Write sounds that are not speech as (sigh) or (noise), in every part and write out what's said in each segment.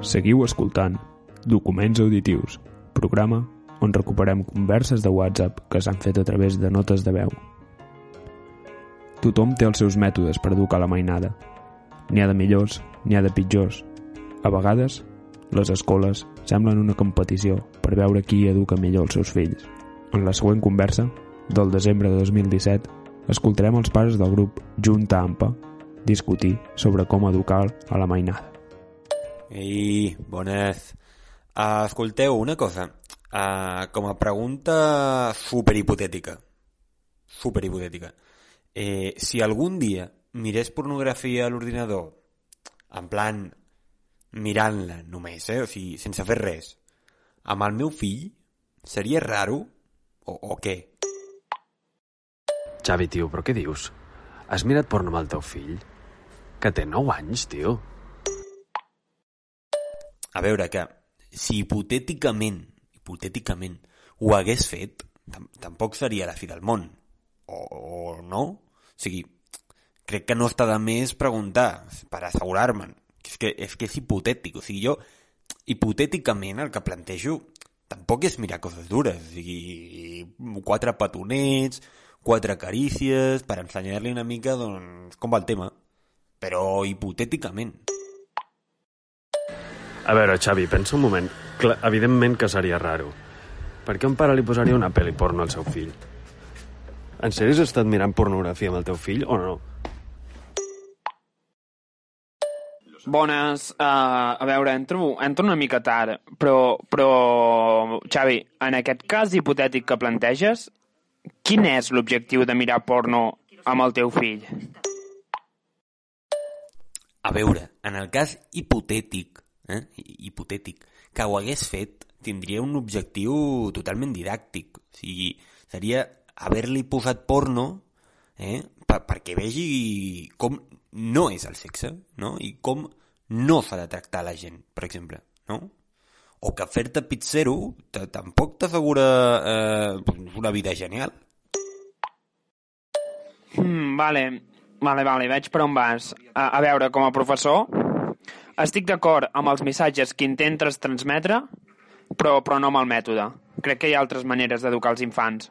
Seguiu escoltant Documents Auditius, programa on recuperem converses de WhatsApp que s'han fet a través de notes de veu. Tothom té els seus mètodes per educar la mainada. N'hi ha de millors, n'hi ha de pitjors. A vegades, les escoles semblen una competició per veure qui educa millor els seus fills. En la següent conversa, del desembre de 2017, escoltarem els pares del grup Junta Ampa discutir sobre com educar a la mainada. Ei, bones. Uh, escolteu, una cosa. Uh, com a pregunta superhipotètica. Superhipotètica. Eh, si algun dia mirés pornografia a l'ordinador, en plan, mirant-la només, eh? o sigui, sense fer res, amb el meu fill, seria raro? O, o què? Xavi, tio, però què dius? Has mirat porno amb el teu fill? Que té 9 anys, tio. A veure, que si hipotèticament, hipotèticament, ho hagués fet, tam tampoc seria la fi del món. O, o no? O sigui, crec que no està de més preguntar per assegurar-me'n. És que, és que és hipotètic. O sigui, jo, hipotèticament, el que plantejo tampoc és mirar coses dures. O sigui, quatre petonets, quatre carícies, per ensenyar-li una mica, doncs, com va el tema. Però hipotèticament. A veure, Xavi, pensa un moment. Clar, evidentment que seria raro. Per què un pare li posaria una pel·li porno al seu fill? En sèrio has estat mirant pornografia amb el teu fill o no? Bones, uh, a veure, entro, entro una mica tard, però, però, Xavi, en aquest cas hipotètic que planteges, quin és l'objectiu de mirar porno amb el teu fill? A veure, en el cas hipotètic, eh, hipotètic, que ho hagués fet, tindria un objectiu totalment didàctic. O sigui, seria haver-li posat porno eh, per, perquè vegi com no és el sexe, no? I com no s'ha de tractar la gent, per exemple, no? O que fer-te pizzero tampoc t'assegura eh, una vida genial. Mm, vale, vale, vale, veig per on vas. A, a veure, com a professor, estic d'acord amb els missatges que intentes transmetre, però, però no amb el mètode. Crec que hi ha altres maneres d'educar els infants.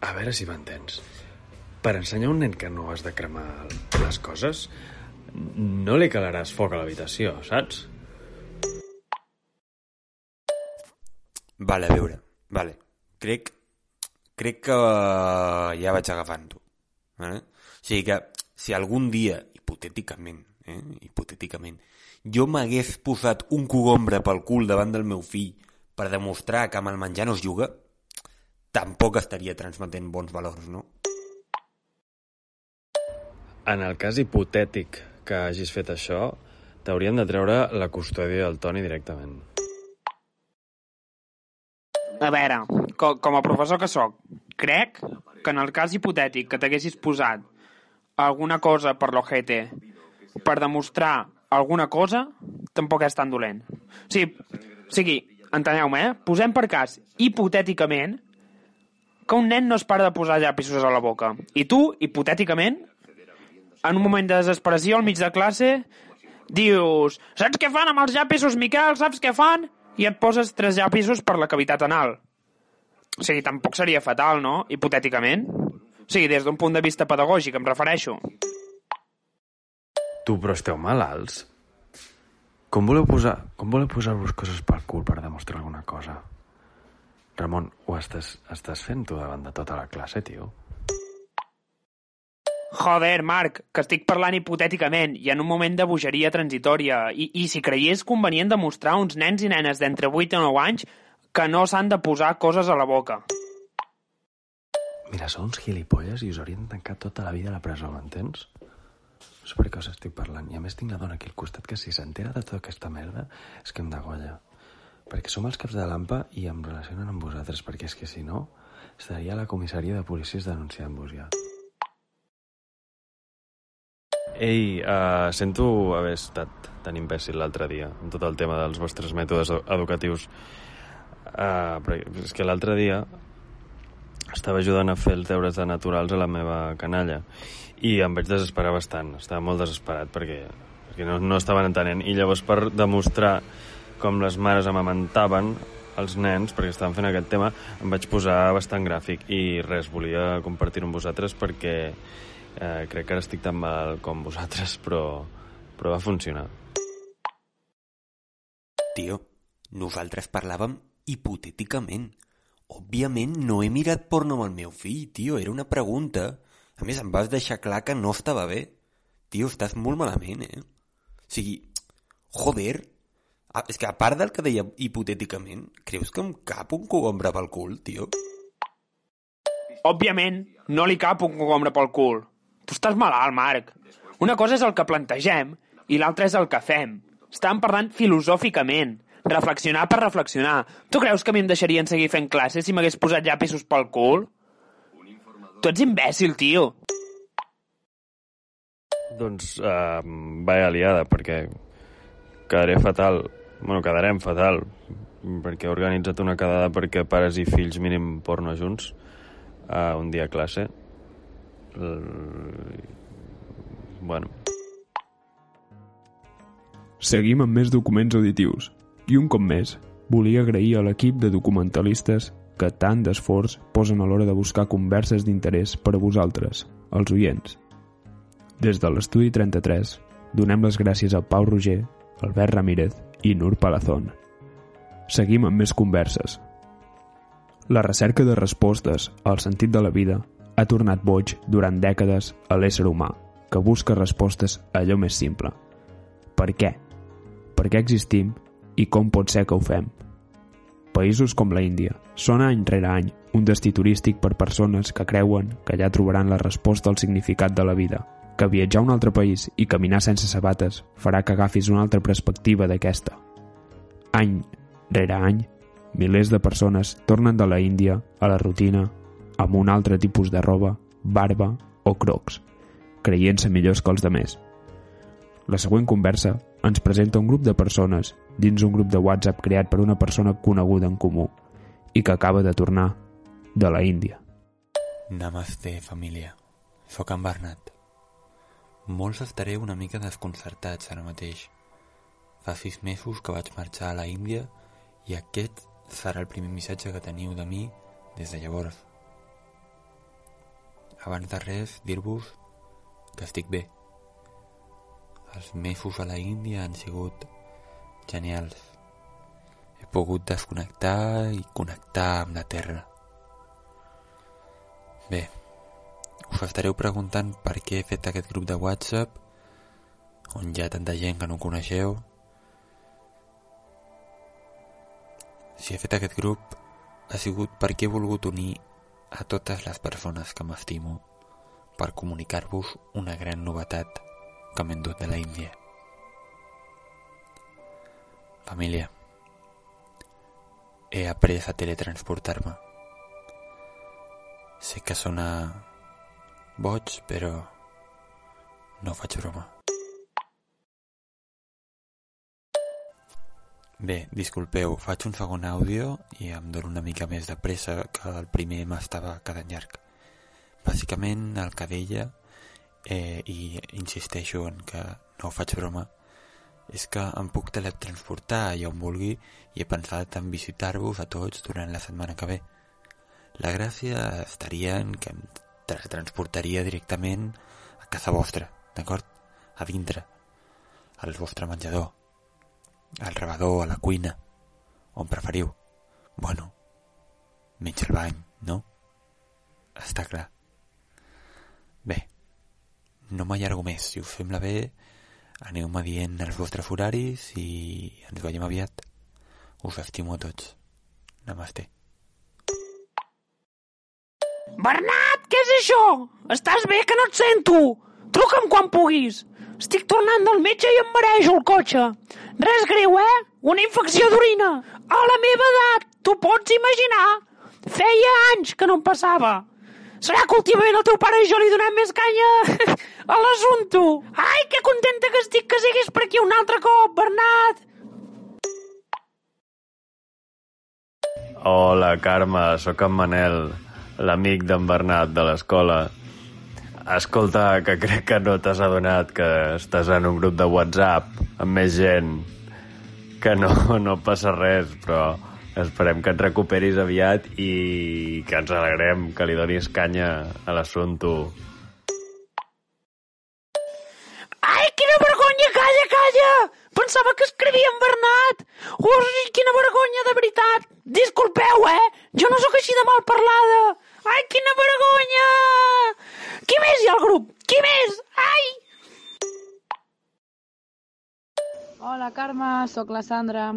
A veure si m'entens. Per ensenyar a un nen que no has de cremar les coses, no li calaràs foc a l'habitació, saps? Vale, a veure, vale. Crec, crec que ja vaig agafant-ho. Vale? O sigui que si algun dia, hipotèticament, eh, hipotèticament, jo m'hagués posat un cogombre pel cul davant del meu fill per demostrar que amb el menjar no es juga, tampoc estaria transmetent bons valors, no? En el cas hipotètic que hagis fet això, t'haurien de treure la custòdia del Toni directament. A veure, com, com a professor que sóc, crec que en el cas hipotètic que t'haguessis posat alguna cosa per l'ojete per demostrar alguna cosa, tampoc és tan dolent. O sigui, o sigui enteneu-me, eh? Posem per cas, hipotèticament, que un nen no es para de posar llapisos a la boca. I tu, hipotèticament, en un moment de desesperació al mig de classe, dius, saps què fan amb els llapisos, Miquel? Saps què fan? I et poses tres llapisos per la cavitat anal. O sigui, tampoc seria fatal, no? Hipotèticament. Sigui, des d'un punt de vista pedagògic, em refereixo. Tu, però esteu malalts? Com voleu posar... Com voleu posar-vos coses pel cul per demostrar alguna cosa? Ramon, ho estàs, estàs fent tu davant de tota la classe, tio? Joder, Marc, que estic parlant hipotèticament i en un moment de bogeria transitòria. I, I si creiés convenient demostrar a uns nens i nenes d'entre 8 i 9 anys que no s'han de posar coses a la boca. Mira, sou uns gilipolles i us haurien tancat tota la vida a la presó, m'entens? No sé per què us estic parlant. I a més tinc la dona aquí al costat que si s'entera de tota aquesta merda és que em degolla. Perquè som els caps de l'AMPA i em relacionen amb vosaltres, perquè és que si no, estaria a la comissaria de policies denunciant-vos ja. Ei, uh, sento haver estat tan imbècil l'altre dia amb tot el tema dels vostres mètodes educatius. Uh, però és que l'altre dia estava ajudant a fer els deures de naturals a la meva canalla i em vaig desesperar bastant. Estava molt desesperat perquè perquè no, no estaven entenent. I llavors per demostrar com les mares amamentaven els nens, perquè estaven fent aquest tema, em vaig posar bastant gràfic i res, volia compartir-ho amb vosaltres perquè eh, crec que ara estic tan mal com vosaltres, però, però va funcionar. Tio, nosaltres parlàvem hipotèticament. Òbviament no he mirat porno amb el meu fill, tio, era una pregunta. A més, em vas deixar clar que no estava bé. Tio, estàs molt malament, eh? O sigui, joder, ah, és que a part del que deia hipotèticament, creus que em cap un cogombre pel cul, tio? Òbviament, no li cap un cogombre pel cul. Tu estàs malalt, Marc. Una cosa és el que plantegem i l'altra és el que fem. Estàvem parlant filosòficament. Reflexionar per reflexionar. Tu creus que a mi em deixarien seguir fent classes si m'hagués posat llapisos pel cul? Tu ets imbècil, tio. Doncs uh, vaya liada, perquè quedaré fatal. Bueno, quedarem fatal, perquè he organitzat una quedada perquè pares i fills mínim porno junts uh, un dia a classe. Uh, bueno, Seguim amb més documents auditius. I un cop més, volia agrair a l'equip de documentalistes que tant d'esforç posen a l'hora de buscar converses d'interès per a vosaltres, els oients. Des de l'Estudi 33, donem les gràcies a Pau Roger, Albert Ramírez i Nur Palazón. Seguim amb més converses. La recerca de respostes al sentit de la vida ha tornat boig durant dècades a l'ésser humà, que busca respostes a allò més simple. Per què? Per què existim i com pot ser que ho fem? Països com la Índia són any rere any un destí turístic per persones que creuen que allà trobaran la resposta al significat de la vida, que viatjar a un altre país i caminar sense sabates farà que agafis una altra perspectiva d'aquesta. Any rere any, milers de persones tornen de la Índia a la rutina amb un altre tipus de roba, barba o crocs, creient-se millors que els demés. La següent conversa ens presenta un grup de persones dins un grup de WhatsApp creat per una persona coneguda en comú i que acaba de tornar de la Índia. Namaste, família. Sóc en Bernat. Molts estareu una mica desconcertats ara mateix. Fa sis mesos que vaig marxar a la Índia i aquest serà el primer missatge que teniu de mi des de llavors. Abans de res, dir-vos que estic bé. Els mesos a la Índia han sigut genials. He pogut desconnectar i connectar amb la Terra. Bé, us estareu preguntant per què he fet aquest grup de WhatsApp on hi ha tanta gent que no coneixeu. Si he fet aquest grup ha sigut perquè he volgut unir a totes les persones que m'estimo per comunicar-vos una gran novetat que m'he endut de la Índia. Família, he après a teletransportar-me. Sé que sona boig, però no faig broma. Bé, disculpeu, faig un segon àudio i em dono una mica més de pressa que el primer m'estava quedant llarg. Bàsicament el que deia, eh, i insisteixo en que no faig broma, és que em puc teletransportar allà on vulgui i he pensat en visitar-vos a tots durant la setmana que ve. La gràcia estaria en que em transportaria directament a casa vostra, d'acord? A dintre, al vostre menjador, al rebedor, a la cuina, on preferiu. Bueno, menys al bany, no? Està clar. Bé, no m'allargo més. Si us sembla bé, aneu-me dient els vostres horaris i ens veiem aviat. Us estimo a tots. Namaste. Bernat, què és això? Estàs bé, que no et sento? Truca'm quan puguis. Estic tornant del metge i em marejo el cotxe. Res greu, eh? Una infecció d'orina. A la meva edat, t'ho pots imaginar? Feia anys que no em passava. Serà que últimament el teu pare i jo li donem més canya (laughs) a l'assumpte. Ai, que contenta que estic que siguis per aquí un altre cop, Bernat. Hola, Carme, sóc en Manel, l'amic d'en Bernat de l'escola. Escolta, que crec que no t'has adonat que estàs en un grup de WhatsApp amb més gent que no, no passa res, però esperem que et recuperis aviat i que ens alegrem que li donis canya a l'assumpte. Ai, quina vergonya! Calla, calla! Pensava que escrivia en Bernat! Ui, quina vergonya, de veritat! Disculpeu, eh? Jo no sóc així de mal parlada! Ai, quina vergonya! Qui més hi ha al grup? Qui més? Ai! Hola, Carme, sóc la Sandra.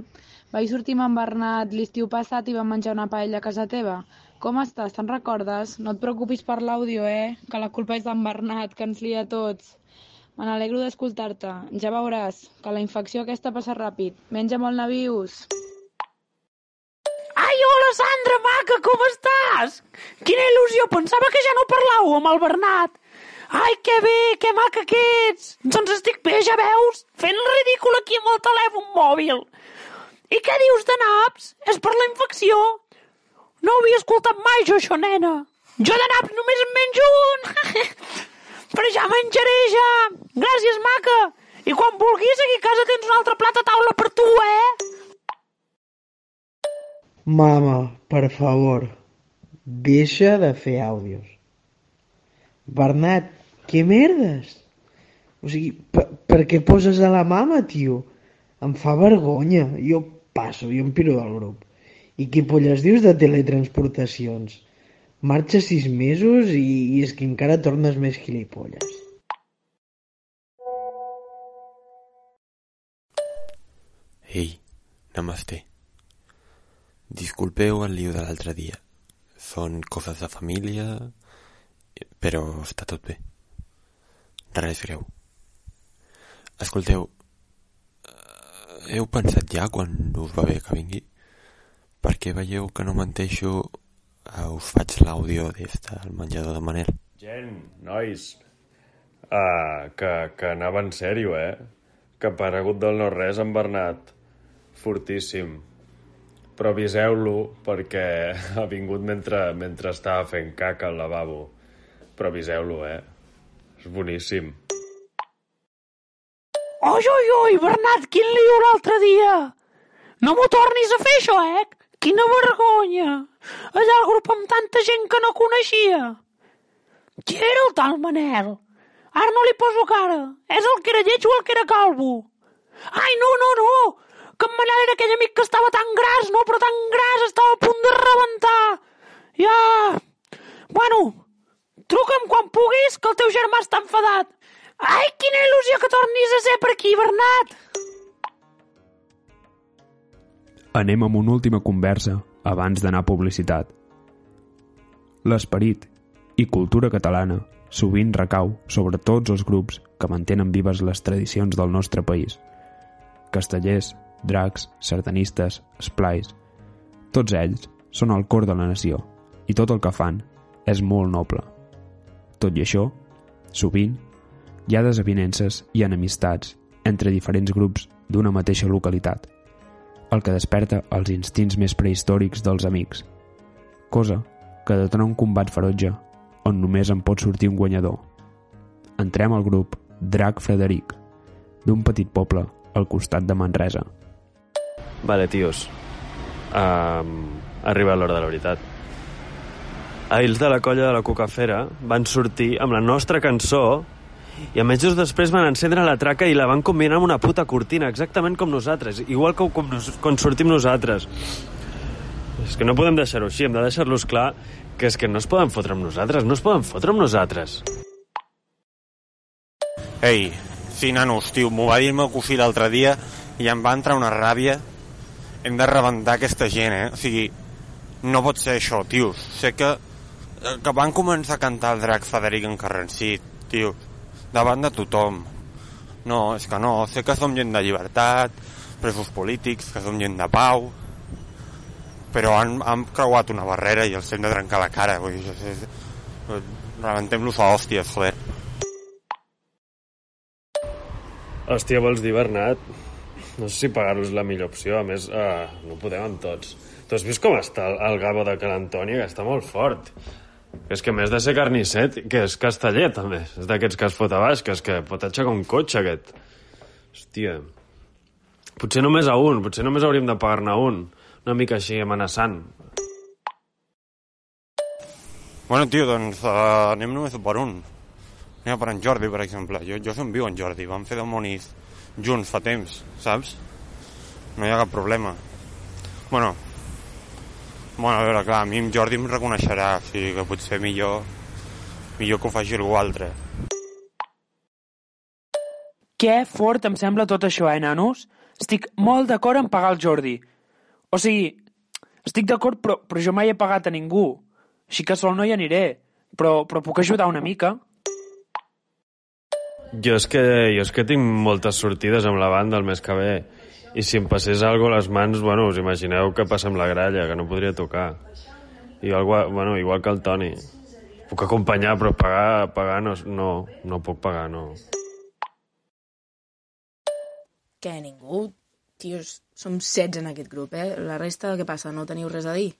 Vaig sortir amb en Bernat l'estiu passat i vam menjar una paella a casa teva. Com estàs? Te'n recordes? No et preocupis per l'àudio, eh? Que la culpa és d'en Bernat, que ens lia a tots. Me n'alegro d'escoltar-te. Ja veuràs que la infecció aquesta passa ràpid. Menja molt navius. Ai, hola, Sandra, maca, com estàs? Quina il·lusió, pensava que ja no parlàveu amb el Bernat. Ai, que bé, que maca que ets. Doncs estic bé, ja veus? Fent el ridícul aquí amb el telèfon mòbil. I què dius de naps? És per la infecció? No ho havia escoltat mai, jo, això, nena. Jo de naps només en menjo un. (laughs) Però ja menjaré, ja. Gràcies, maca. I quan vulguis, aquí a casa tens un altre plat a taula per tu, eh? Mama, per favor, deixa de fer àudios. Bernat, què merdes? O sigui, per, per què poses a la mama, tio? Em fa vergonya. Jo passo, jo em piro del grup. I què polles dius de teletransportacions? Marxa sis mesos i, i és que encara tornes més gilipolles. Ei, namaste. Disculpeu el lío de l'altre dia. Són coses de família, però està tot bé. Res greu. Escolteu, heu pensat ja quan us va bé que vingui? Perquè veieu que no menteixo, eh, us faig l'àudio des del menjador de Manel. Gent, nois, uh, que, que anava en sèrio, eh? Que ha aparegut del no-res en Bernat. Fortíssim. Però aviseu-lo perquè (laughs) ha vingut mentre, mentre estava fent caca al lavabo. Però aviseu-lo, eh? És boníssim. Oi, oi, oi, Bernat, quin lío l'altre dia! No m'ho tornis a fer, això, eh? Quina vergonya! Allà al grup amb tanta gent que no coneixia. Qui era el tal Manel? Ara no li poso cara. És el que era lleig o el que era calvo? Ai, no, no, no! Que en Manel era aquell amic que estava tan gras, no, però tan gras, estava a punt de rebentar. Ja... Bueno, truca'm quan puguis, que el teu germà està enfadat. Ai, quina il·lusió que tornis a ser per aquí, Bernat! Anem amb una última conversa abans d'anar a publicitat. L'esperit i cultura catalana sovint recau sobre tots els grups que mantenen vives les tradicions del nostre país. Castellers, dracs, sardanistes, esplais... Tots ells són el cor de la nació i tot el que fan és molt noble. Tot i això, sovint, hi ha desavinences i enemistats entre diferents grups d'una mateixa localitat, el que desperta els instints més prehistòrics dels amics, cosa que detona un combat ferotge on només en pot sortir un guanyador. Entrem al grup Drac Frederic, d'un petit poble al costat de Manresa. Vale, tios. Um, ha arribat l'hora de la veritat. Ells de la colla de la Cucafera van sortir amb la nostra cançó i a mesos després van encendre la traca i la van combinar amb una puta cortina, exactament com nosaltres, igual que com nos, quan sortim nosaltres. És que no podem deixar-ho així, hem de deixar-los clar que és que no es poden fotre amb nosaltres, no es poden fotre amb nosaltres. Ei, sí, nanos, tio, m'ho va dir el meu cosí l'altre dia i em va entrar una ràbia. Hem de rebentar aquesta gent, eh? O sigui, no pot ser això, tios. Sé que, eh, que van començar a cantar el drac Federic en Carrencit, tio, davant de tothom. No, és que no, sé que som gent de llibertat, presos polítics, que som gent de pau, però han, han creuat una barrera i els hem de trencar la cara, vull dir, és, és, rebentem-los a hòsties, joder. Hòstia, vols dir, Bernat? No sé si pagar-los la millor opció, a més, uh, no podem amb tots. Tu has vist com està el, el Gabo de Cal Antònia, que està molt fort. És que més de ser carnisset, que és casteller, també. És d'aquests que es fot a baix, que és que pot aixecar un cotxe, aquest. Hòstia. Potser només a un, potser només hauríem de pagar-ne un. Una mica així amenaçant. Bueno, tio, doncs uh, anem només per un. Anem per en Jordi, per exemple. Jo, jo som viu en Jordi. Vam fer de monis junts fa temps, saps? No hi ha cap problema. Bueno, bueno, a veure, clar, a mi en Jordi em reconeixerà, o sigui que potser millor, millor que ho faci algú altre. Que fort em sembla tot això, eh, nanos? Estic molt d'acord en pagar el Jordi. O sigui, estic d'acord, però, però jo mai he pagat a ningú. Així que sol no hi aniré. Però, però puc ajudar una mica. Jo és, que, jo és que tinc moltes sortides amb la banda el mes que ve. I si em passés alguna a les mans, bueno, us imagineu que passa amb la gralla, que no podria tocar. Igual, bueno, igual que el Toni. Puc acompanyar, però pagar, pagar no, no, no puc pagar, no. Que ningú? Tios, som 16 en aquest grup, eh? La resta, què passa? No teniu res a dir?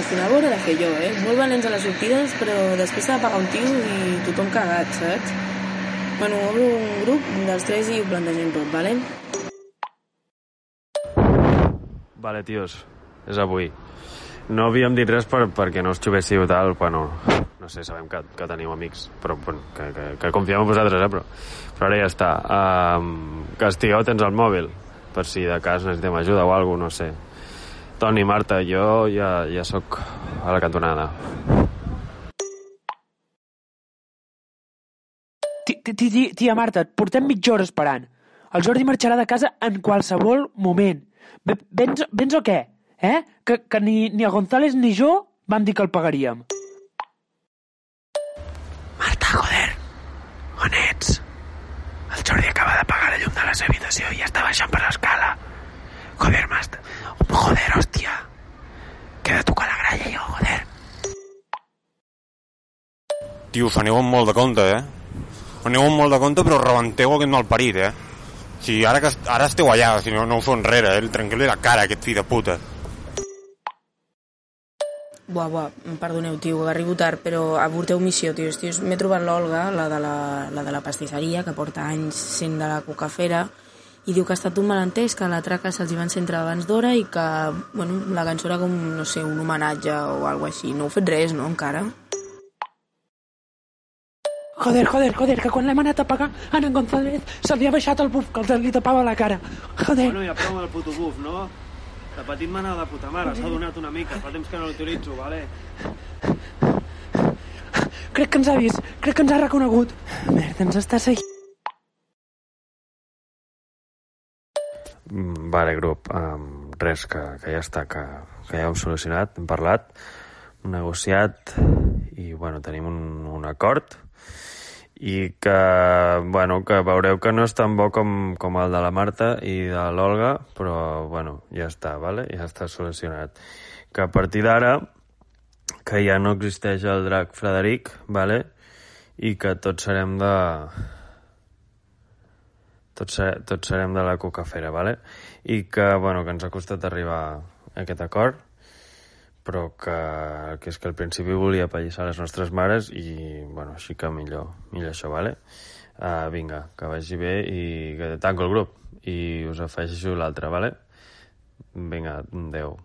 És que hauré de fer jo, eh? Molt valents a les sortides, però després s'ha de pagar un tio i tothom cagat, saps? Bueno, obro un grup dels tres i ho plantegem tot, vale? Vale, tios, és avui. No havíem dit res per, perquè no us xuvéssiu tal, bueno, no sé, sabem que, que teniu amics, però bueno, que, que, que confiem en vosaltres, eh, però, però ara ja està. Um, que estigueu tens el mòbil, per si de cas necessitem ajuda o alguna no sé. Toni, Marta, jo ja, ja sóc a la cantonada. Ti- ti- ti- ti- Tia Marta, et portem mitja hora esperant. El Jordi marxarà de casa en qualsevol moment. Ve- Vens, vens o què? Eh? Que, que ni, ni a González ni jo vam dir que el pagaríem. Marta, joder, on ets? El Jordi acaba de pagar la llum de la seva habitació i ja està baixant per l'escala. Joder, Marta. Joder, hòstia. Que de tocar la gralla jo, joder. Tio, us aneu amb molt de compte, eh? Aneu amb molt de compte, però rebenteu aquest malparit, eh? Sigui, ara, que, est- ara esteu allà, si no, no us enrere, eh? Trenqueu-li la cara, aquest fill de puta. Buah, buah, perdoneu, tio, arribo tard, però avorteu missió, tio. Tios, M'he trobat l'Olga, la, de la, la de la pastisseria, que porta anys sent de la cocafera, i diu que ha estat un malentès, que la traca se'ls hi va encendre abans d'hora i que, bueno, la cançó era com, no sé, un homenatge o alguna així. No heu fet res, no, encara? Joder, joder, joder, que quan l'hem anat a pagar, a en González se li ha baixat el buf que els li tapava la cara. Joder. Bueno, ja prou del puto buf, no? De petit m'anava de puta mare, s'ha donat una mica, fa temps que no l'utilitzo, vale? Crec que ens ha vist, crec que ens ha reconegut. Merda, ens està seguint. Vale, grup, um, res, que, que ja està, que, que ja hem solucionat, hem parlat, hem negociat i, bueno, tenim un, un acord i que, bueno, que veureu que no és tan bo com, com el de la Marta i de l'Olga, però, bueno, ja està, vale? ja està solucionat. Que a partir d'ara, que ja no existeix el drac Frederic, vale? i que tots serem de, tots, tots serem de la cocafera, vale? I que, bueno, que ens ha costat arribar a aquest acord, però que, que és que al principi volia pallissar les nostres mares i, bueno, així que millor, millor això, vale? Uh, vinga, que vagi bé i que tanco el grup i us afegeixo l'altre, vale? Vinga, adeu.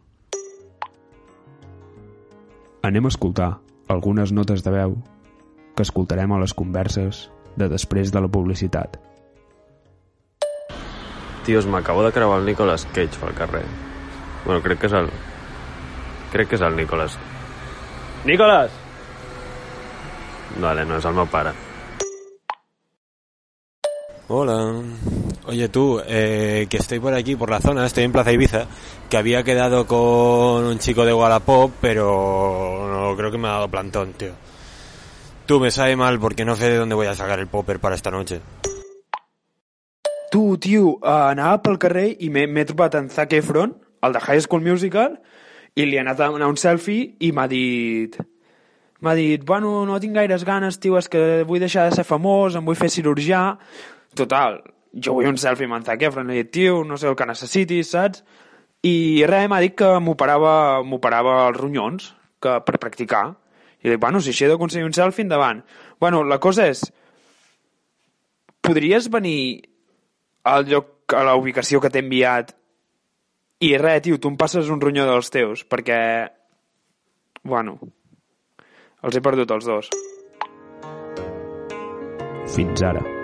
Anem a escoltar algunes notes de veu que escoltarem a les converses de després de la publicitat. Tios, m'acabo de creuar el Nicolas Cage pel carrer. Bueno, crec que és el... Crec que és el Nicolas. Nicolas! Vale, no és el meu pare. Hola. Oye tú, eh, que estoy por aquí, por la zona, estoy en Plaza Ibiza, que había quedado con un chico de Wallapop, pero no creo que me ha dado plantón, tío. Tú, me sabe mal porque no sé de dónde voy a sacar el popper para esta noche. Tu, tio, uh, anava pel carrer i m'he trobat en Zac Efron, el de High School Musical, i li he anat a donar un selfie i m'ha dit... m'ha dit, bueno, no tinc gaires ganes, tio, és que vull deixar de ser famós, em vull fer cirurgià. Total, jo vull un selfie amb en Zac Efron, he dit, tio, no sé el que necessitis, saps? I res, m'ha dit que m'operava els ronyons que per practicar. I dic, bueno, si així he d'aconseguir un selfie, endavant. Bueno, la cosa és, podries venir al lloc, a la ubicació que t'he enviat i res, tio, tu em passes un ronyó dels teus, perquè, bueno, els he perdut els dos. Fins ara.